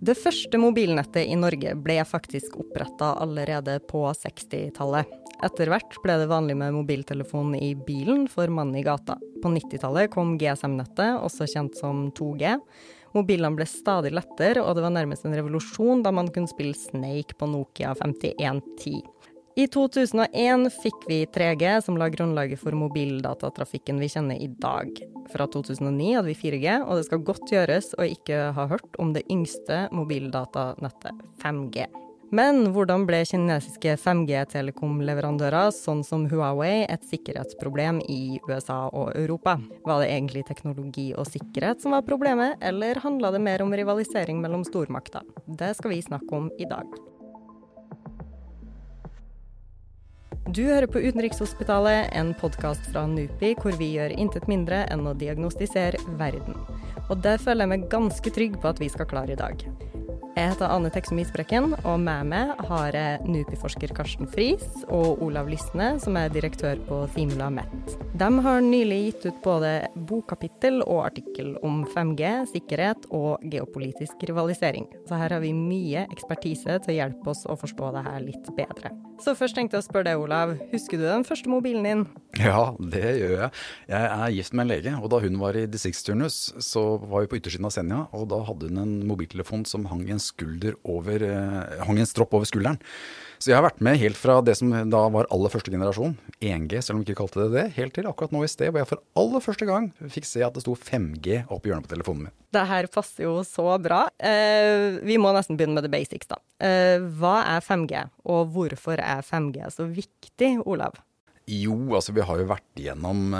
Det første mobilnettet i Norge ble faktisk oppretta allerede på 60-tallet. Etter hvert ble det vanlig med mobiltelefon i bilen for mannen i gata. På 90-tallet kom GSM-nettet, også kjent som 2G. Mobilene ble stadig lettere, og det var nærmest en revolusjon da man kunne spille Snake på Nokia 5110. I 2001 fikk vi 3G, som la grunnlaget for mobildatatrafikken vi kjenner i dag. Fra 2009 hadde vi 4G, og det skal godt gjøres å ikke ha hørt om det yngste mobildatanettet, 5G. Men hvordan ble kinesiske 5G-telekomleverandører, sånn som Huawei, et sikkerhetsproblem i USA og Europa? Var det egentlig teknologi og sikkerhet som var problemet, eller handla det mer om rivalisering mellom stormakter? Det skal vi snakke om i dag. Du hører på Utenrikshospitalet, en podkast fra NUPI hvor vi gjør intet mindre enn å diagnostisere verden. Og det føler jeg meg ganske trygg på at vi skal klare i dag. Jeg heter Anne Teksum Isbrekken, og med meg har jeg NUPI-forsker Karsten Friis og Olav Lysne, som er direktør på Simula Met. De har nylig gitt ut både bokkapittel og artikkel om 5G, sikkerhet og geopolitisk rivalisering. Så her har vi mye ekspertise til å hjelpe oss å forstå det her litt bedre. Så først tenkte jeg å spørre deg, Olav. Husker du den første mobilen din? Ja, det gjør jeg. Jeg er gift med en lege, og da hun var i distriktsturnus, så var vi på yttersiden av Senja, og da hadde hun en mobiltelefon som hang i en skulder over, eh, hang en stropp over skulderen. Så jeg har vært med helt fra det som da var aller første generasjon, 1G, selv om vi ikke kalte det det, helt til akkurat nå i sted, hvor jeg for aller første gang fikk se at det sto 5G oppi hjørnet på telefonen min. Det her passer jo så bra. Eh, vi må nesten begynne med the basics, da. Eh, hva er 5G, og hvorfor er 5G så viktig, Olav? Jo, altså vi har jo vært gjennom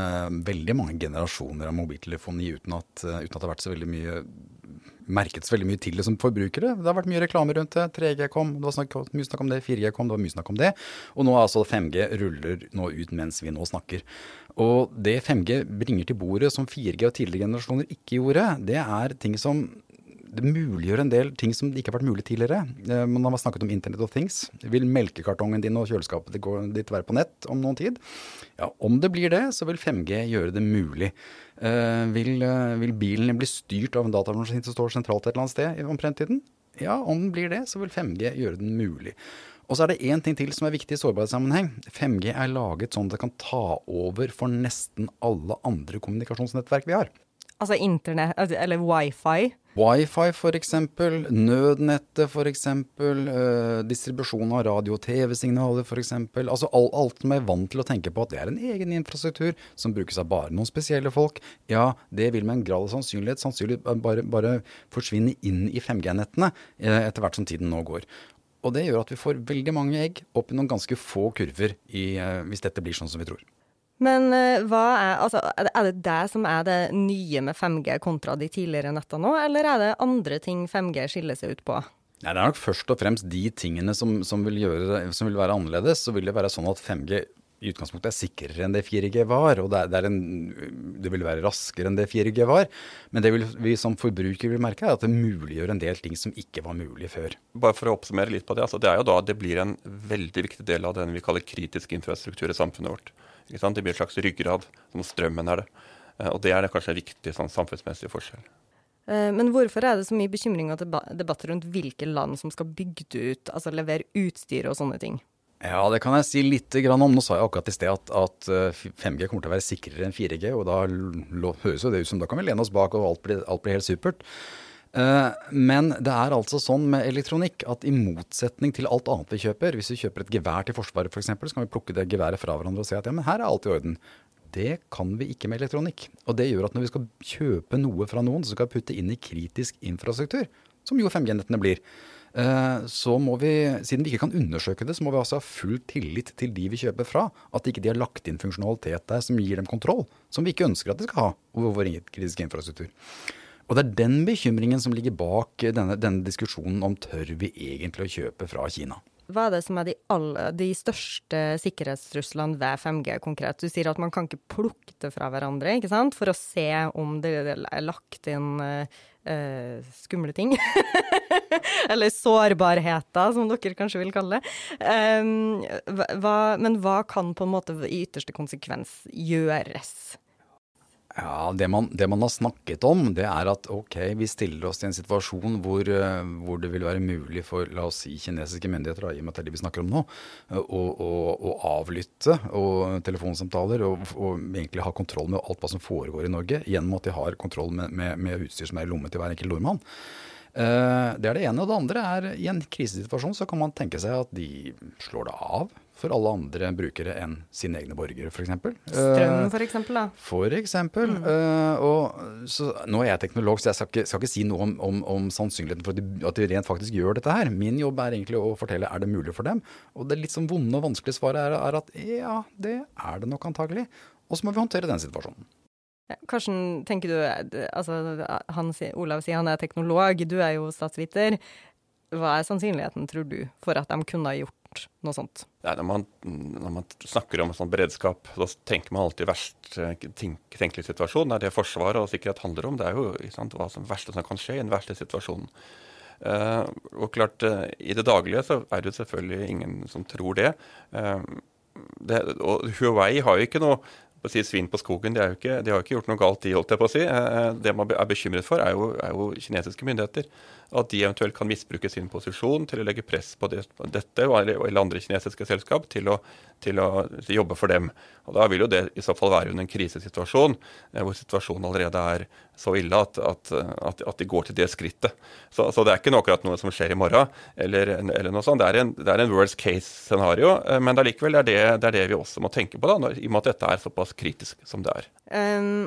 veldig mange generasjoner av mobiltelefoni uten at, uten at det har vært så veldig mye merket så veldig mye til det som forbrukere. Det har vært mye reklame rundt det. 3G kom, det var snakk, mye snakk om det. 4G kom, det var mye snakk om det. Og nå er altså 5G ruller nå ut mens vi nå snakker. Og det 5G bringer til bordet som 4G og tidligere generasjoner ikke gjorde, det er ting som det muliggjør en del ting som ikke har vært mulig tidligere. Eh, man har snakket om Internet of Things. Vil melkekartongen din og kjøleskapet ditt være på nett om noen tid? Ja, om det blir det, så vil 5G gjøre det mulig. Uh, vil, uh, vil, bilen bli styrt av en datamaskin som står sentralt et eller annet sted om fremtiden? Ja, om den blir det, så vil 5G gjøre den mulig. Og så er det én ting til som er viktig i sårbarhetssammenheng. 5G er laget sånn at det kan ta over for nesten alle andre kommunikasjonsnettverk vi har. Altså internett, altså, eller wifi? Wifi f.eks., nødnettet f.eks., øh, distribusjon av radio- og TV-signaler f.eks. Altså alt, alt som er vant til å tenke på at det er en egen infrastruktur som brukes av bare noen spesielle folk, ja, det vil med en grad av sannsynlighet sannsynlig bare, bare forsvinne inn i 5G-nettene eh, etter hvert som tiden nå går. Og det gjør at vi får veldig mange egg opp i noen ganske få kurver i, eh, hvis dette blir sånn som vi tror. Men uh, hva er, altså, er det det som er det nye med 5G kontra de tidligere netta nå, eller er det andre ting 5G skiller seg ut på? Nei, Det er nok først og fremst de tingene som, som, vil, gjøre, som vil, være annerledes. Så vil det være sånn at 5G i utgangspunktet er sikrere enn det 4G var. Og det, er, det, er en, det, vil være raskere enn det 4G var. Men det vil, vi som forbrukere vil merke, er at det muliggjør en del ting som ikke var mulig før. Bare for å oppsummere litt på det. Altså det er jo da det blir en veldig viktig del av den vi kaller kritisk infrastruktur i samfunnet vårt. Det blir en slags ryggrad, som strømmen er det. Eh, og det er det kanskje en viktig sånn, samfunnsmessig forskjell. Eh, men hvorfor er det så mye bekymring og debatt rundt hvilke land som skal bygge ut, altså levere utstyr og sånne ting? Ja, det kan jeg si litt om. Nå sa jeg akkurat i sted at, at 5G eh, kommer til å være sikrere enn 4G. Og da høres jo det ut som da kan vi lene oss bak og alt blir, alt blir helt supert. Men det er altså sånn med elektronikk at i motsetning til alt annet vi kjøper, hvis vi kjøper et gevær til Forsvaret f.eks., for så kan vi plukke det geværet fra hverandre og si at ja, men her er alt i orden. Det kan vi ikke med elektronikk. Og det gjør at når vi skal kjøpe noe fra noen, så skal vi putte inn i kritisk infrastruktur, som jo 5G-nettene blir. Så må vi, siden vi ikke kan undersøke det, så må vi altså ha full tillit til de vi kjøper fra. At ikke de har lagt inn funksjonalitet der som gir dem kontroll, som vi ikke ønsker at de skal ha over vår kritiske infrastruktur. Og det er den bekymringen som ligger bak denne, denne diskusjonen om tør vi egentlig å kjøpe fra Kina. Hva er det som er de, alle, de største sikkerhetstruslene ved 5G konkret? Du sier at man kan ikke plukke det fra hverandre ikke sant? for å se om det er lagt inn uh, skumle ting. Eller sårbarheter, som dere kanskje vil kalle det. Um, hva, men hva kan på en måte i ytterste konsekvens gjøres? Ja, det man, det man, har snakket om, det er at ok, vi stiller oss i en situasjon hvor, eh, hvor det vil være mulig for la oss si, kinesiske myndigheter, i og med at det er de vi snakker om nå, å, å, å avlytte og telefonsamtaler og, og, egentlig ha kontroll med alt hva som foregår i Norge, gjennom at de har kontroll med, med, med utstyr som er i lommen til hver enkelt nordmann. Uh, det er det ene. Og det andre er i en krisesituasjon så kan man tenke seg at de slår det av for alle andre brukere enn sine egne borgere, f.eks. Strøm, f.eks. da? For eksempel. Mm. Uh, og, så, nå er jeg teknolog, så jeg skal ikke, skal ikke si noe om, om, om sannsynligheten for at de, at de, rent faktisk gjør dette her. Min jobb er egentlig å fortelle er det mulig for dem. Og det litt sånn vonde og vanskelige svaret er, er at ja, det er det nok antagelig. Og så må vi håndtere den situasjonen. Karsten, tenker du, altså han, Olav sier han er teknolog, du er jo statsviter. Hva er sannsynligheten, tror du, for at de kunne ha gjort noe sånt? Ja, når, man, når, man, snakker om sånn beredskap, da tenker man alltid verst tenk, tenkelig situasjon. Det er det Forsvaret og sikkerhet handler om. Det er jo sant, hva som verste som kan skje i den verste situasjonen. Uh, og klart, uh, I det daglige så er det selvfølgelig ingen som tror det. Uh, det og Huawei har jo ikke noe på si svin på skogen. De, ikke, de har jo ikke gjort noe galt, de, holdt jeg på å si. Det man er bekymret for, er jo, er jo kinesiske myndigheter at de eventuelt kan misbruke sin posisjon til å legge press på, det, dette eller andre kinesiske selskap til å, til å, jobbe for dem. Og Da vil jo det i så fall være under en krisesituasjon, eh, hvor situasjonen allerede er så ille at, at, at, at de går til det skrittet. Så, så, det er ikke noe akkurat noe som skjer i morgen, eller, eller noe sånt. Det er en, det er en worst case-scenario, eh, men allikevel er det det, er det, vi også må tenke på, da, i og med at dette er såpass kritisk som det er. Um,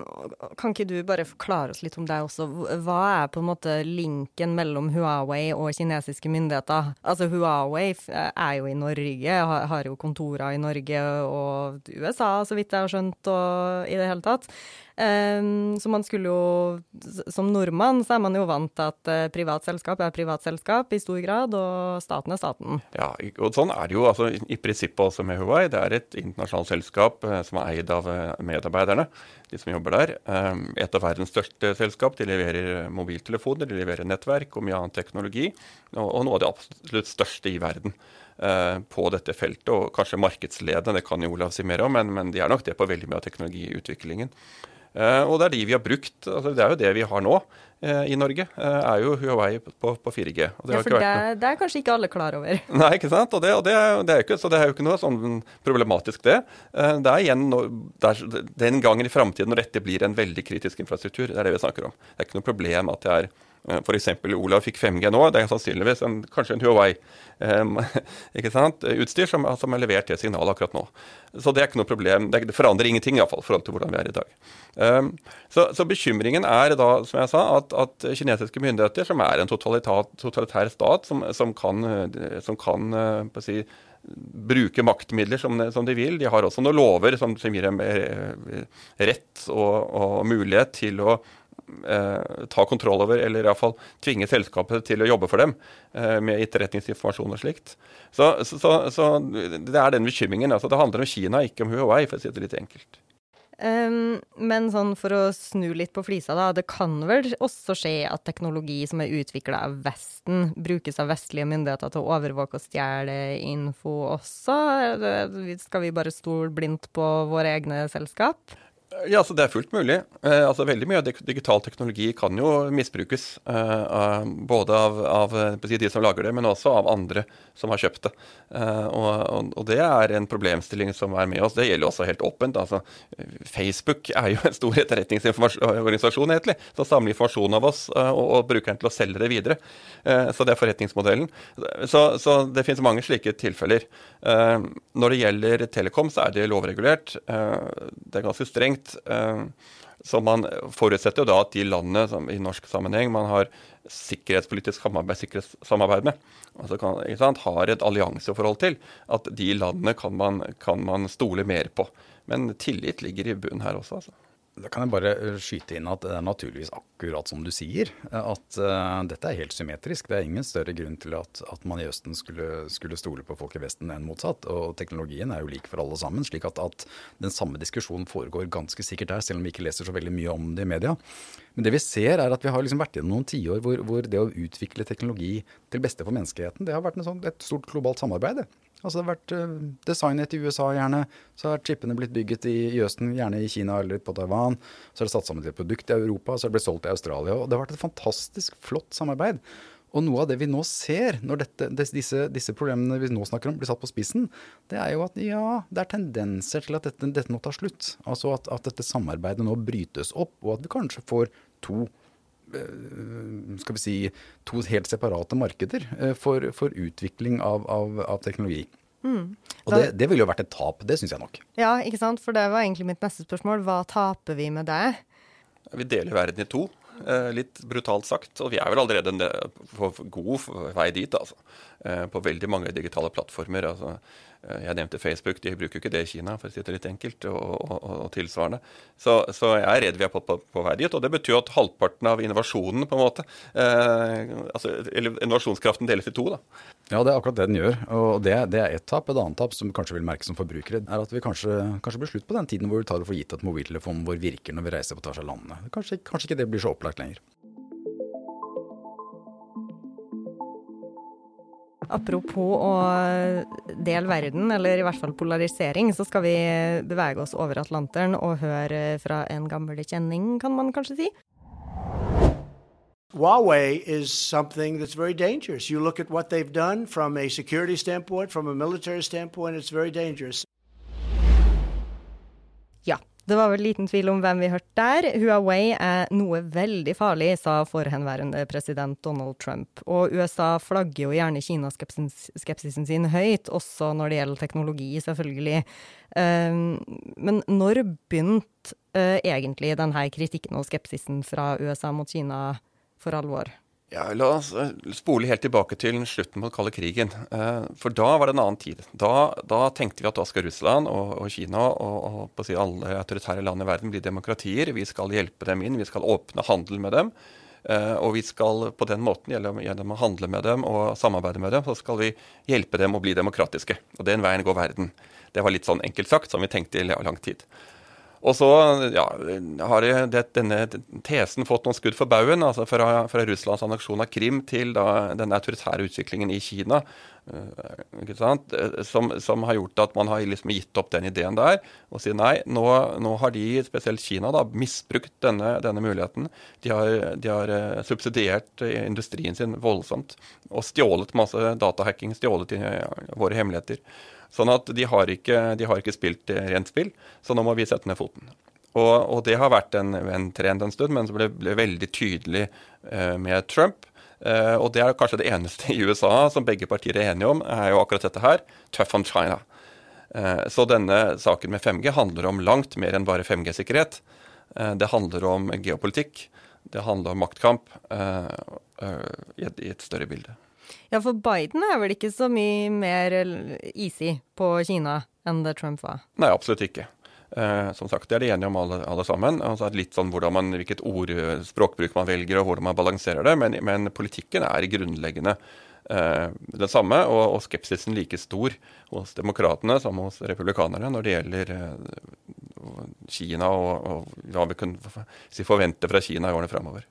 kan ikke du bare forklare oss litt om deg også? Hva er på en måte linken mellom Huawei og kinesiske myndigheter? Altså Huawei er jo i Norge, har jo kontorer i Norge og USA, så vidt jeg har skjønt, og i det hele tatt. Um, så man skulle jo Som nordmann så er man jo vant til at uh, privat selskap er privat selskap i stor grad, og staten er staten. Ja, og sånn er det jo altså, i prinsippet også med Huawei. Det er et internasjonalt selskap uh, som er eid av uh, medarbeiderne, de som jobber der. Um, et av verdens største selskap. De leverer mobiltelefoner, de leverer nettverk og mye annen teknologi. Og, og noe av det absolutt største i verden på dette feltet, og kanskje markedsledende, det kan jo Olav si mer om, men, men de er nok det på veldig mye av teknologiutviklingen. Uh, og det er de vi har brukt. altså Det er jo det vi har nå uh, i Norge. Uh, er jo Huawei på, på 4G. ja, for det, det, er kanskje ikke alle klar over. Nei, ikke sant. Og det, og det, det er ikke, så det er jo ikke noe sånn problematisk, det. det er igjen er, den gangen i framtiden når dette blir en veldig kritisk infrastruktur. Det er det vi snakker om. Det er ikke noe problem at det er Eh, F.eks. Olav fikk 5G nå. Det er sannsynligvis en, kanskje en Huawei um, utstyr som, som, er levert det signalet akkurat nå. Så det er ikke noe problem. Det, forandrer ingenting i fall, forhold til hvordan vi er i dag. Um, så, så, bekymringen er da, som jeg sa, at, at kinesiske myndigheter, som er en totalitær stat, som, som kan, som kan si, bruke maktmidler som, som, de vil. De har også noen lover som, som gir dem rett og, og mulighet til å eh, ta kontroll over, eller iallfall tvinge selskapet til å jobbe for dem eh, med etterretningsinformasjon og slikt. Så, så, så, det er den bekymringen. Altså, det handler om Kina, ikke om Huawei, for å si det litt enkelt. Um, men sånn for å snu litt på flisa, da. Det kan vel også skje at teknologi som er utvikla av Vesten, brukes av vestlige myndigheter til å overvåke og stjele info også? Skal vi bare stole blindt på våre egne selskap? Ja, altså Det er fullt mulig. Eh, altså Veldig mye av digital teknologi kan jo misbrukes. Eh, både av, av de som lager det, men også av andre som har kjøpt det. Eh, og, og, det er en problemstilling som er med oss. Det gjelder også helt åpent. Altså, Facebook er jo en stor etterretningsorganisasjon egentlig, som samler informasjon av oss eh, og, og bruker den til å selge det videre. Eh, så det er forretningsmodellen. Så, så det finnes mange slike tilfeller. Eh, når det gjelder Telekom, så er det lovregulert. det er ganske strengt. Så man forutsetter jo da at de landene som i norsk sammenheng man har sikkerhetspolitisk samarbeid, sikkerhetssamarbeid med, altså kan, sant, har et allianseforhold til, at de landene kan man, kan man stole mer på. Men tillit ligger i bunnen her også. altså. Da kan jeg bare eh, skyte inn at det er naturligvis akkurat som du sier. At uh, dette er helt symmetrisk. Det er ingen større grunn til at, at man i Østen skulle, skulle, stole på folk i Vesten enn motsatt. Og teknologien er jo lik for alle sammen. slik at, at, den samme diskusjonen foregår ganske sikkert der, selv om vi ikke leser så veldig mye om det i media. Men det vi ser er at vi har liksom vært gjennom noen tiår hvor, hvor det å utvikle teknologi til beste for menneskeheten, det har vært sånn, et stort globalt samarbeid. Altså det har vært uh, designet i USA gjerne, så har chipene blitt bygget i, Østen, gjerne i Kina eller på Taiwan. Så er det satt sammen til et produkt i Europa, så er det blitt solgt i Australia. Og det har vært et fantastisk flott samarbeid. Og noe av det vi nå ser, når dette, disse, disse, problemene vi nå snakker om, blir satt på spissen, det er jo at ja, det er tendenser til at dette, dette nå tar slutt. Altså at, at, dette samarbeidet nå brytes opp, og at vi kanskje får to eh, skal vi si, to helt separate markeder eh, for, for utvikling av, av, av teknologi. Mm. Og det, det ville jo vært et tap, det syns jeg nok. Ja, ikke sant. For det var egentlig mitt neste spørsmål. Hva taper vi med det? Vi deler verden i to. Eh, litt brutalt sagt. Og vi er vel allerede på god vei dit, altså. Eh, på veldig mange digitale plattformer. altså Eh, jeg nevnte Facebook, de bruker jo ikke det i Kina, for å si det litt enkelt, og, og, og tilsvarende. Så, så, jeg er redd vi er på, på, på, vei dit. Og det betyr at halvparten av innovasjonen, på en måte, eh, altså, eller innovasjonskraften deles i to. da. Ja, det er akkurat det den gjør. Og det, det er ett tap. Et annet tap som vi kanskje vil merke som forbrukere, er at vi kanskje, kanskje blir slutt på den tiden hvor vi tar det for gitt at mobiltelefonen vår virker når vi reiser på tvers av landene. Kanskje, kanskje ikke det blir så opplagt lenger. Apropos å dele verden, eller i hvert fall polarisering, så skal vi bevege oss over Atlanteren og høre fra en gammel kjenning, kan man kanskje si. Huawei is something that's very dangerous. You look at what they've done from a security standpoint, from a military standpoint, it's very dangerous. Det var vel liten tvil om hvem vi hørte der. Huawei er noe veldig farlig, sa forhenværende president Donald Trump. Og USA flagger jo gjerne Kina-skepsisen sin høyt, også når det gjelder teknologi, selvfølgelig. Um, men når begynte uh, egentlig denne kritikken og skepsisen fra USA mot Kina for alvor? Ja, La oss eh, spole helt tilbake til slutten på den kalde krigen. Eh, for da var det en annen tid. Da, da tenkte vi at da skal Russland og, og Kina og, og si alle autoritære land i verden bli demokratier. Vi skal hjelpe dem inn, vi skal åpne handel med dem. Eh, og vi skal på den måten, gjennom å handle med dem og samarbeide med dem, så skal vi hjelpe dem å bli demokratiske. Og den veien går verden. Det var litt sånn enkelt sagt, som vi tenkte i lang tid. Og så ja, har det, denne tesen fått noen skudd for baugen. altså Fra, fra Russlands anneksjon av Krim til da, den autoritære utviklingen i Kina. Uh, som, som, har gjort at man har liksom gitt opp den ideen der og sier nei, nå, nå har de, spesielt Kina, da, misbrukt denne, denne muligheten. De har, de har uh, subsidiert industrien sin voldsomt og stjålet masse datahacking, stjålet våre hemmeligheter. Sånn at de har, ikke, de har ikke spilt eh, rent spill, så nå må vi sette ned foten. Og, og det har vært en, en, trend en stund, men så ble det veldig tydelig eh, med Trump. Eh, og det er kanskje det eneste i USA som begge partier er enige om, er jo akkurat dette her. Tough on China. Eh, så denne saken med 5G handler om langt mer enn bare 5G-sikkerhet. Eh, det handler om geopolitikk. Det handler om maktkamp i et større bilde. Ja, for Biden er vel ikke så mye mer easy på Kina enn det Trump var? Nei, absolutt ikke. Eh, som sagt, Det er de enige om alle, alle sammen. Altså litt sånn man, Hvilket ord, språkbruk man velger og hvordan man balanserer det. Men, men politikken er grunnleggende eh, det samme, og, og, skepsisen like stor hos demokratene som hos republikanerne når det gjelder eh, Kina og, og hva vi kan si, forvente fra Kina i årene framover.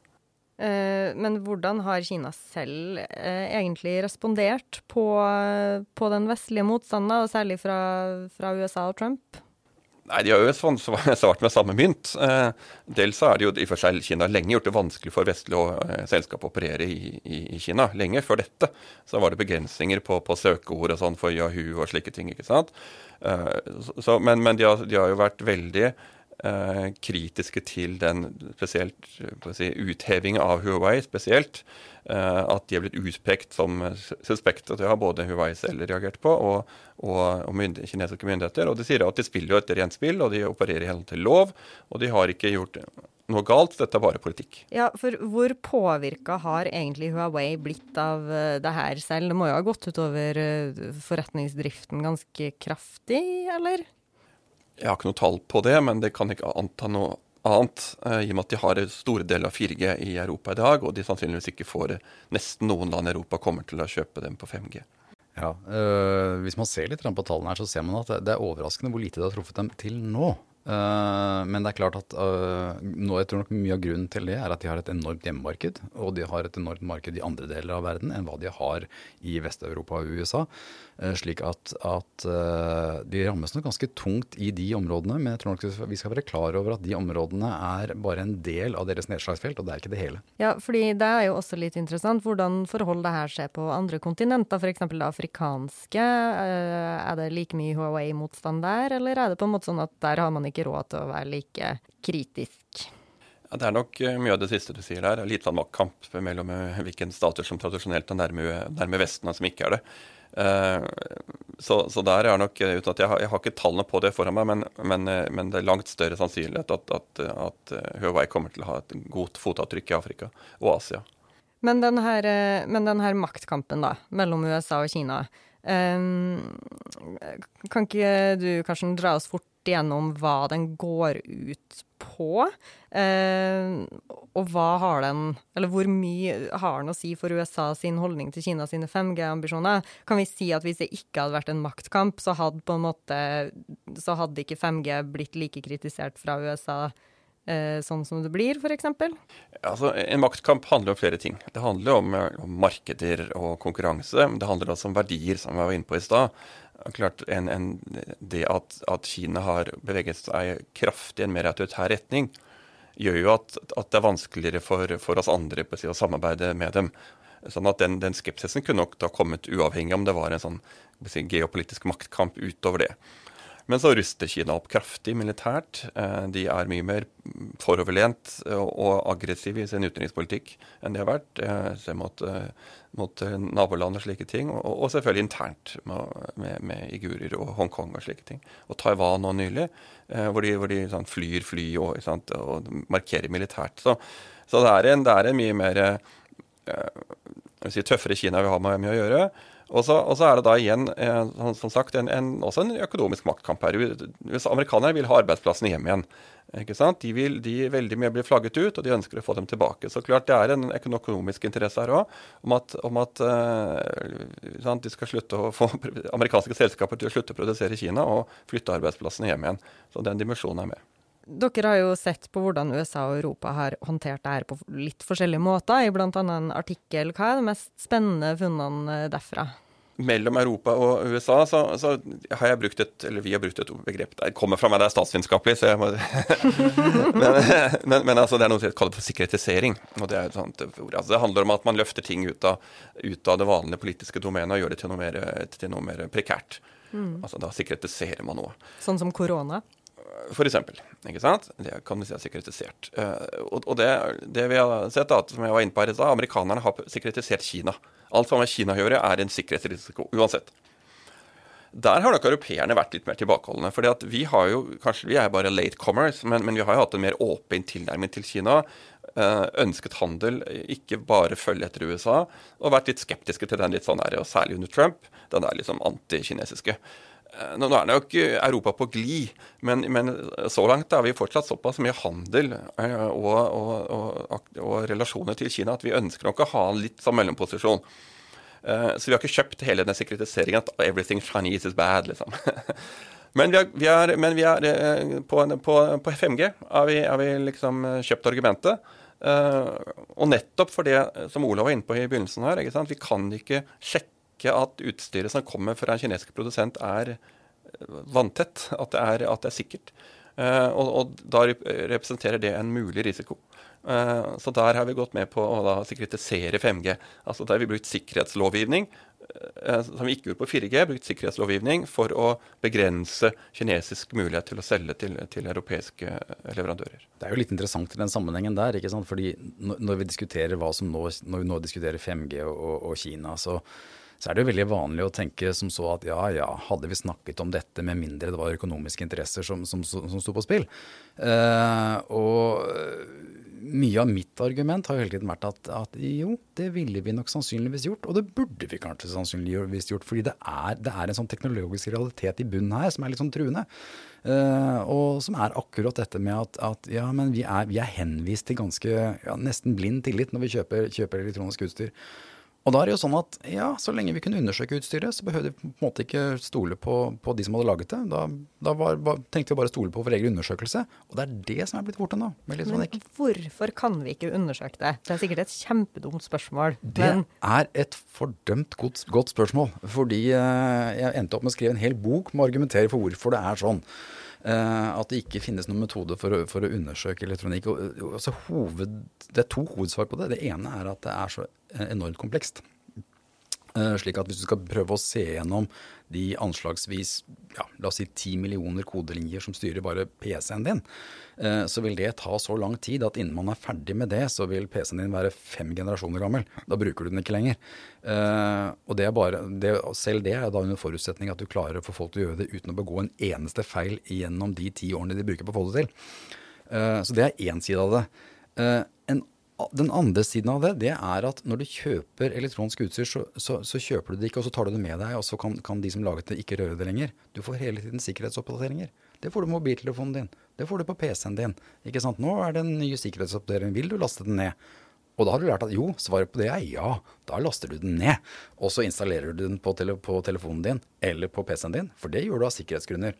Eh, men hvordan har Kina selv eh, egentlig respondert på, på den vestlige motstanden, og særlig fra, fra, USA og Trump? Nei, De har jo svart med samme mynt. Dels dels er det jo i for seg Kina lenge gjort det vanskelig for vestlige selskap å operere i, i, Kina. Lenge før dette så var det begrensninger på, på søkeord og sånn for Yahoo og slike ting. ikke sant? Så, men, men de, har, de har jo vært veldig Eh, kritiske til den spesielt si, utheving av Huawei spesielt. Eh, at de er blitt utpekt som suspekte. Det har både Huawei selv reagert på, og, og, og mynd kinesiske myndigheter. Og de sier at de spiller jo et rent spill, og de opererer i henhold til lov. Og de har ikke gjort noe galt, dette er bare politikk. Ja, for hvor påvirka har egentlig Huawei blitt av eh, det her selv? Det må jo ha gått utover forretningsdriften ganske kraftig, eller? Jeg har ikke noe tall på det, men det kan ikke anta noe annet. Eh, I og med at de har store deler av 4G i Europa i dag, og de sannsynligvis ikke får nesten noen land i Europa kommer til å kjøpe dem på 5G. Ja, øh, Hvis man ser litt på tallene her, så ser man at det er overraskende hvor lite det har truffet dem til nå. Men det er klart at uh, nå, jeg tror nok mye av grunnen til det er at de har et enormt hjemmemarked. Og de har et enormt marked i andre deler av verden enn hva de har i Vest-Europa og USA. Uh, slik at, at de rammes nok ganske tungt i de områdene. Men jeg tror nok vi skal være klar over at de områdene er bare en del av deres nedslagsfelt, og det er ikke det hele. Ja, fordi det er jo også litt interessant hvordan forhold det her skjer på andre kontinenter, f.eks. det afrikanske. Er det like mye Huawei-motstand der, eller er det på en måte sånn at der har man ikke råd til å være like kritisk. Ja, det er nok eh, mye av det siste du sier der. Litt sånn maktkamp mellom hvilken hvilke stater som tradisjonelt er nærme, nærme Vesten, og som ikke er det. Uh, så, så, der er nok uten at jeg har, jeg har, ikke tallene på det foran meg, men, men, men det er langt større sannsynlighet at, at, at Huawei kommer til å ha et godt fotavtrykk i Afrika og Asia. Men den her, men den her maktkampen da, mellom USA og Kina, kan ikke du Karsten, dra oss fort gjennom hva den går ut på. Og hva har den Eller hvor mye har den å si for USA sin holdning til Kina sine 5G-ambisjoner? Kan vi si at hvis det ikke hadde vært en maktkamp, så hadde en måte Så hadde ikke 5G blitt like kritisert fra USA? Eh, sånn som det blir, f.eks.? Altså, en maktkamp handler om flere ting. Det handler om, om markeder og konkurranse. Det handler også om verdier, som vi var inne på i stad klart en, en, Det at, at, Kina har beveget seg kraftig i en mer autoritær retning, gjør jo at, at det er vanskeligere for, for oss andre si, å samarbeide med dem. Sånn at den, den, skepsisen kunne nok da kommet uavhengig om det var en sånn si, geopolitisk maktkamp utover det. Men så ruster Kina opp kraftig militært. Eh, de er mye mer foroverlent og aggressive i sin utenrikspolitikk enn de har vært. Eh, Se mot, eh, mot naboland og slike ting. Og, selvfølgelig internt med, med, med igurer og Hongkong og slike ting. Og Taiwan nå nylig, hvor de, hvor de sånn, flyr fly og, sant, og, markerer militært. Så, så det, er en, det, er en, mye mer si, tøffere Kina vi har med, med å gjøre. Og så, er det da igjen eh, som sagt, en, en, også en økonomisk maktkamp her. Hvis amerikanerne vil ha arbeidsplassene hjem igjen. ikke sant? De vil de veldig mye blir flagget ut, og de ønsker å få dem tilbake. Så klart det er en økonomisk interesse her òg, om at, om at uh, de skal slutte å få amerikanske selskaper til å slutte å produsere i Kina og flytte arbeidsplassene hjem igjen. Så den dimensjonen er med. Dere har jo sett på hvordan USA og Europa har håndtert det her på litt forskjellige måter, i bl.a. en artikkel. Hva er de mest spennende funnene derfra? mellom Europa og USA, så, så, har jeg brukt et eller vi har brukt et begrep Det kommer fra meg, det er statsvitenskapelig, så jeg må men, men, men, altså, det er noe som kaller for sikkerhetisering. og Det er et sånt ord. Altså, det handler om at man løfter ting ut av, ut av det vanlige politiske domenet og gjør det til noe mer, til noe mer prekært. Mm. Altså, Da sikkerhetiserer man noe. Sånn som korona? For eksempel, ikke sant? Det kan vi si er sikkerhetisert. Uh, og, og det, det, vi har sett, da, som jeg var inne på her i stad, amerikanerne har sikkerhetisert Kina. Alt som har med Kina å gjøre, er en sikkerhetsrisiko uansett. Der har nok europeerne vært litt mer tilbakeholdne. For vi har jo, kanskje vi er bare late commerce, men, men vi har jo hatt en mer åpen tilnærming til Kina. Uh, ønsket handel, ikke bare følge etter USA. Og vært litt skeptiske til den litt sånn her, og særlig under Trump. Den er liksom antikinesiske. Eh, nå er det jo ikke Europa på glid, men, men, så langt er vi fortsatt såpass mye handel eh, og, og, og, og, relasjoner til Kina at vi ønsker nok å ha en litt sånn mellomposisjon. Eh, så vi har ikke kjøpt hele den sekretiseringen at 'everything Chinese is bad', liksom. Men vi er, vi er, men vi er på, på, på, 5G har vi, vi liksom kjøpt argumentet. og nettopp for det som Olav var inne på i begynnelsen her, vi kan ikke sjekke ikke at utstyret som kommer fra en kinesisk produsent, er eh, vanntett. At det er, at det er sikkert. Uh, og, og, da representerer det en mulig risiko. Uh, så der har vi gått med på å da sikkerhetisere 5G. Altså Der har vi brukt sikkerhetslovgivning, som vi ikke gjorde på 4G, brukt sikkerhetslovgivning for å begrense kinesisk mulighet til å selge til, til, europeiske leverandører. Det er jo litt interessant i den sammenhengen der. ikke sant? Fordi når vi diskuterer hva som nå, når vi nå diskuterer 5G og, og Kina, så så er det jo veldig vanlig å tenke som så at ja ja, hadde vi snakket om dette med mindre det var økonomiske interesser som, som, som sto på spill. Uh, og mye av mitt argument har jo hele tiden vært at, at, jo, det ville vi nok sannsynligvis gjort. Og det burde vi kanskje sannsynligvis gjort, fordi det er, det er en sånn teknologisk realitet i bunnen her som er litt sånn truende. Uh, og som er akkurat dette med at, at ja, men vi er, vi er, henvist til ganske ja, nesten blind tillit når vi kjøper, kjøper elektronisk utstyr. Og da er det jo sånn at ja, så lenge vi kunne undersøke utstyret, så behøvde vi på en måte ikke stole på, på de som hadde laget det. Da, da var, var, tenkte vi bare stole på vår egen undersøkelse. Og det er det som er blitt borte nå. Men hvorfor kan vi ikke undersøke det? Det er sikkert et kjempedumt spørsmål. Det men... er et fordømt godt, godt spørsmål. Fordi eh, jeg endte opp med å skrive en hel bok med å argumentere for hvorfor det er sånn. Uh, at det ikke finnes noen metode for å, for å undersøke elektronikk. Og, altså, hoved, det er to hovedsvar på det. Det ene er at det er så enormt komplekst. Uh, slik at hvis du skal prøve å se gjennom de anslagsvis ja, la oss si 10 millioner kodelinjer som styrer bare PC-en din, uh, så vil det ta så lang tid at innen man er ferdig med det, så vil PC-en din være fem generasjoner gammel. Da bruker du den ikke lenger. Uh, og det er bare, det, selv det er da under forutsetning at du klarer å få folk til å gjøre det uten å begå en eneste feil gjennom de ti årene de bruker på å få det til. så det er én side av det. en den andre siden av det, det er at når du kjøper elektronisk utstyr, så, så, så, kjøper du det ikke, og så tar du det med deg, og så kan, kan, de som laget det, ikke røre det lenger. Du får hele tiden sikkerhetsoppdateringer. Det får du på mobiltelefonen din. Det får du på PC-en din. Ikke sant? Nå er det en ny sikkerhetsoppdatering. Vil du laste den ned? Og da har du lært at jo, svaret på det er ja. Da laster du den ned. Og så installerer du den på, tele på telefonen din eller på PC-en din, for det gjør du av sikkerhetsgrunner.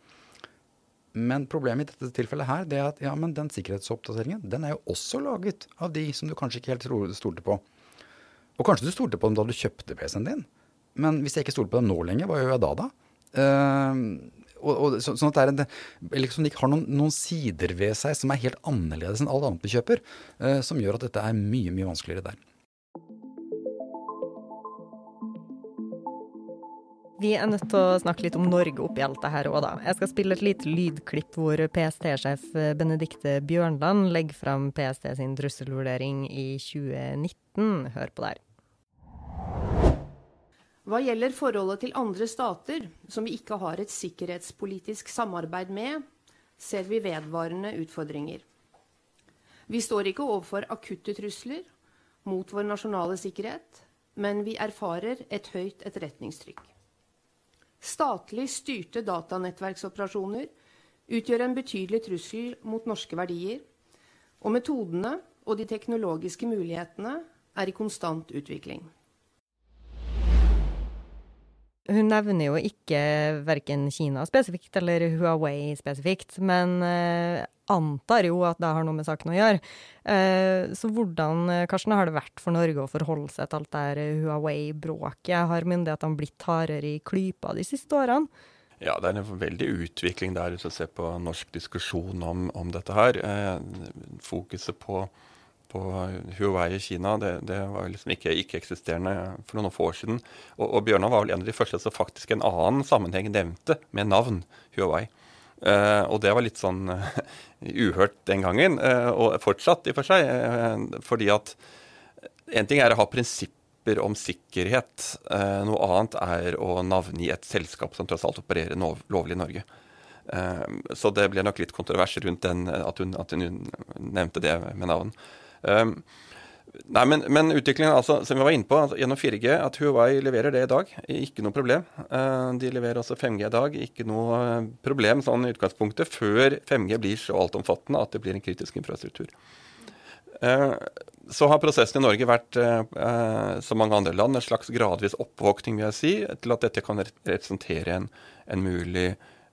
Men problemet i dette tilfellet her, det er at ja, men den sikkerhetsoppdateringen den er jo også laget av de som du kanskje ikke helt stolte på. Og kanskje du stolte på dem da du kjøpte PC-en din. Men hvis jeg ikke stoler på dem nå lenger, hva gjør jeg da da? Uh, og, og, så, sånn at det er en, elektronikk har noen, noen, sider ved seg som er helt annerledes enn alt annet vi kjøper, uh, som gjør at dette er mye, mye vanskeligere der. Vi er nødt til å snakke litt om Norge oppi alt det her òg, da. Jeg skal spille et lite lydklipp hvor PST-sjef Benedikte Bjørnland legger fram PST sin trusselvurdering i 2019. Hør på det her. Hva gjelder forholdet til andre stater som vi ikke har et sikkerhetspolitisk samarbeid med, ser vi vedvarende utfordringer. Vi står ikke overfor akutte trusler mot vår nasjonale sikkerhet, men vi erfarer et høyt etterretningstrykk. Statlig styrte datanettverksoperasjoner utgjør en betydelig trussel mot norske verdier, og metodene og de teknologiske mulighetene er i konstant utvikling. Hun nevner jo ikke verken Kina spesifikt eller Huawei spesifikt, men eh, antar jo at det har noe med saken å gjøre. Eh, så hvordan eh, Karsten, har det vært for Norge å forholde seg til alt det her Huawei-bråket? Har myndighetene blitt hardere i klypa de siste årene? Ja, det er en veldig utvikling der hvis du ser på norsk diskusjon om, om dette her. fokuset på på Huawei i Kina, det, det var liksom ikke ikke-eksisterende for noen få år siden. Og, og Bjørnar var vel en av de første som faktisk en annen sammenheng nevnte med navn Huawei. Uh, og det var litt sånn uh, uhørt den gangen, uh, og fortsatt i og for seg. fordi at en ting er å ha prinsipper om sikkerhet. noe annet er å navngi et selskap som tross alt opererer lovlig i Norge. så det ble nok litt kontrovers rundt den, at hun, at hun nevnte det med navn. Um, Nei, men, men, utviklingen altså, som vi var inne på, altså, gjennom 4G, at Huawei leverer det i dag, ikke noe problem. Uh, de leverer også 5G i dag, ikke noe uh, problem sånn i utgangspunktet, før 5G blir så altomfattende at det blir en kritisk infrastruktur. Uh, så har prosessen i Norge vært, som mange andre land, en slags gradvis oppvåkning vil jeg si, til at dette kan representere en, en mulig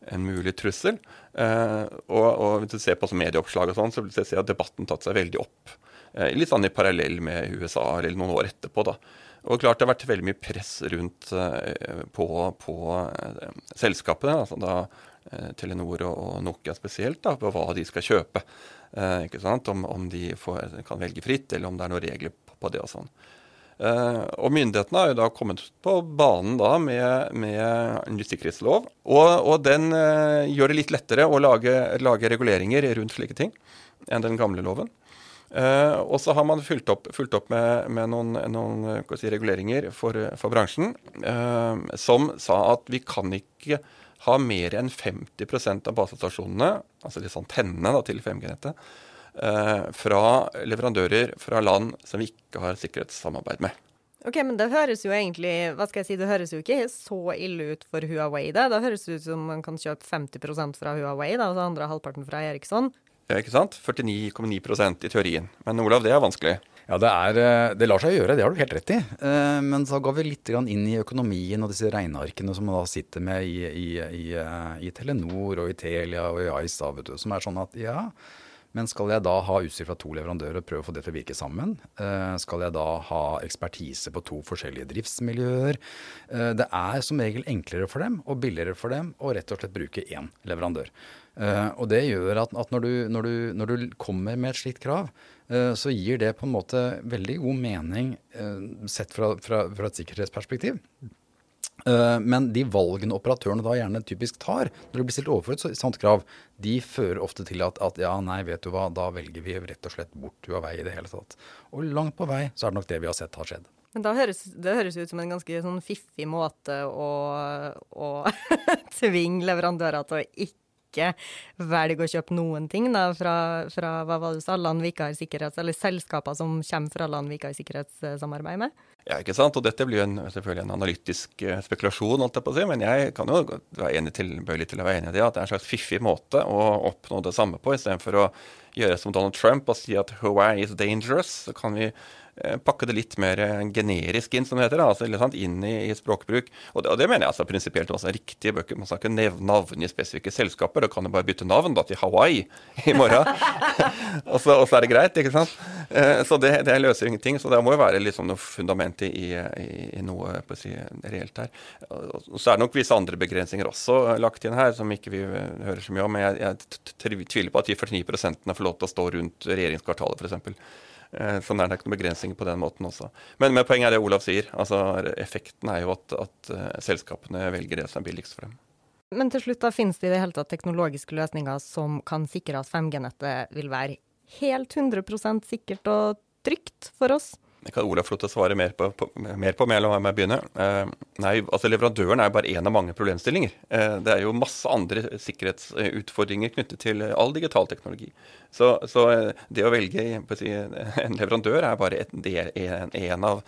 en mulig trussel. Og, og, hvis du ser på medieoppslag og sånn, så vil jeg si at debatten tatt seg veldig opp. Uh, litt sånn i parallell med USA, eller noen år etterpå. da. Og klart Det har vært veldig mye press rundt uh, på, på selskapene, altså da Telenor og, Nokia spesielt, da, på hva de skal kjøpe. ikke sant? Om, om de får, kan velge fritt, eller om det er noen regler på, på det og sånn. Uh, og myndighetene har jo da kommet på banen da med, med ny sikkerhetslov. Og, og den uh, gjør det litt lettere å lage, lage, reguleringer rundt slike ting enn den gamle loven. Uh, og så har man fulgt opp, fulgt opp med, med, noen, noen si, reguleringer for, for bransjen som sa at vi kan ikke ha mer enn 50 av basestasjonene, altså disse antennene da, til 5G-nettet, uh, fra leverandører fra land som vi ikke har sikkerhetssamarbeid med. Ok, men det høres jo egentlig hva skal jeg si, det høres jo ikke så ille ut for Huawei. Da høres det ut som man kan kjøpe 50% fra Huawei, da, og så andre halvparten fra Eriksson. Ikke sant? 49,9% i teorien. Men Olav, det er vanskelig. Ja, det, er, eh, det, lar seg gjøre, det har du helt rett i. Eh, men så går vi litt inn i økonomien og disse regnearkene som man da sitter med i, i, i, eh, i Telenor og i Telia og i Ice, som er sånn at ja, men skal jeg da ha utstyr fra to leverandører og prøve å få det til å virke sammen? Skal jeg da ha ekspertise på to forskjellige driftsmiljøer? Det er som regel enklere for dem og billigere for dem å rett og slett bruke én leverandør. Og det gjør at, at når, du, når, du, når, du, kommer med et slikt krav, Eh, så gir det på en måte veldig god mening eh, sett fra, fra, fra et sikkerhetsperspektiv. Eh, men de valgene operatørene da gjerne typisk tar når det blir stilt overfor et sånt krav, de fører ofte til at, at, ja, nei, vet du hva, da velger vi rett og slett bort Huawei i det hele tatt. Og langt på vei så er det nok det vi har sett har skjedd. Men da høres, det høres ut som en ganske sånn fiffig måte å, å tvinge leverandører til å ikke ikke velger å kjøpe noen ting da, fra, fra hva var det du sa, land vi ikke har sikkerhets, eller selskaper som kommer fra land vi ikke har sikkerhetssamarbeid med? Ja, ikke sant. Og dette blir jo en, selvfølgelig en analytisk eh, spekulasjon, holdt jeg på å si. Men jeg kan jo være enig til, til å være enig i det, at det er en slags fiffig måte å oppnå det samme på, istedenfor å gjøre som Donald Trump og si at Hawaii is dangerous. Så kan vi pakke det litt mer eh, generisk inn, som det heter. Altså, sant, inn i, i, språkbruk. Og det, og det, mener jeg altså prinsipielt også er riktige bøker. Man skal ikke nevne navn i spesifikke selskaper. Da kan du bare bytte navn da, til Hawaii i morgen. og, så, og, så, er det greit, ikke sant. Eh, så det, det, løser ingenting. Så det må jo være litt sånn noe fundament i, i, i noe si, reelt her. Og så er det nok visse andre begrensninger også lagt inn her, som ikke vi hører så mye om. Men jeg, jeg tviler på at de 49 får lov til å stå rundt regjeringskvartalet, f.eks. Eh, sånn er det ikke noen begrensninger på den måten også. Men, men, poenget er det Olav sier. altså Effekten er jo at, at uh, selskapene velger det som er billigst for dem. Men til slutt da finnes det i det hele tatt teknologiske løsninger som kan sikre at 5G-nettet vil være helt 100% sikkert og trygt for oss? Det kan Olav få å svare mer på, på, mer på med, la meg begynne. Eh, nei, altså Leverandøren er jo bare én av mange problemstillinger. Eh, det er jo masse andre sikkerhetsutfordringer knyttet til all digital teknologi. Så, så eh, det å velge si, en leverandør er bare en, av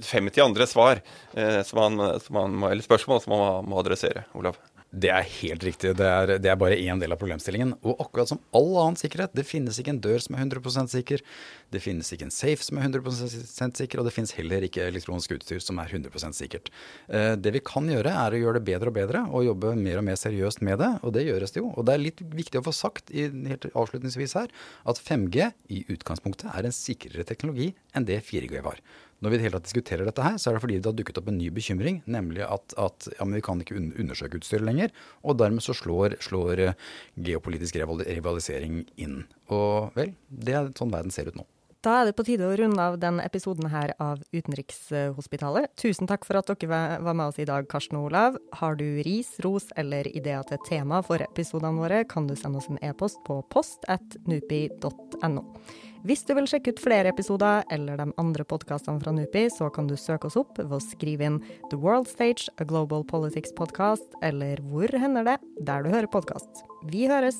50 andre svar eh, som man, som man eller spørsmål som man må adressere. Olav? Det er helt riktig. Det er, det er, bare én del av problemstillingen. Og akkurat som all annen sikkerhet, det finnes ikke en dør som er 100% sikker. Det finnes ikke en safe som er 100% sikker, og det finnes heller ikke elektronisk utstyr som er 100 sikkert. Eh, det vi kan gjøre, er å gjøre det bedre og bedre, og jobbe mer og mer seriøst med det. Og det gjøres det jo. Og det er litt viktig å få sagt helt avslutningsvis her, at 5G i utgangspunktet er en sikrere teknologi enn det 4G var. Når vi hele tatt diskuterer dette her, så er det fordi det har dukket opp en ny bekymring, nemlig at, at ja, vi kan ikke undersøke utstyret lenger. Og dermed så slår, slår eh, geopolitisk rivalisering inn. Og vel, det er sånn verden ser ut nå. Da er det på tide å runde av den episoden her av Utenrikshospitalet. Tusen takk for at dere var med oss i dag, Karsten og Olav. Har du ris, ros eller ideer til tema for episodene våre, kan du sende oss en e-post på post at nupi.no. Hvis du vil sjekke ut flere episoder eller de andre podkastene fra NUPI, så kan du søke oss opp ved å skrive inn The World Stage, a Global Politics Podcast, eller hvor hender det der du hører podkast. Vi høres!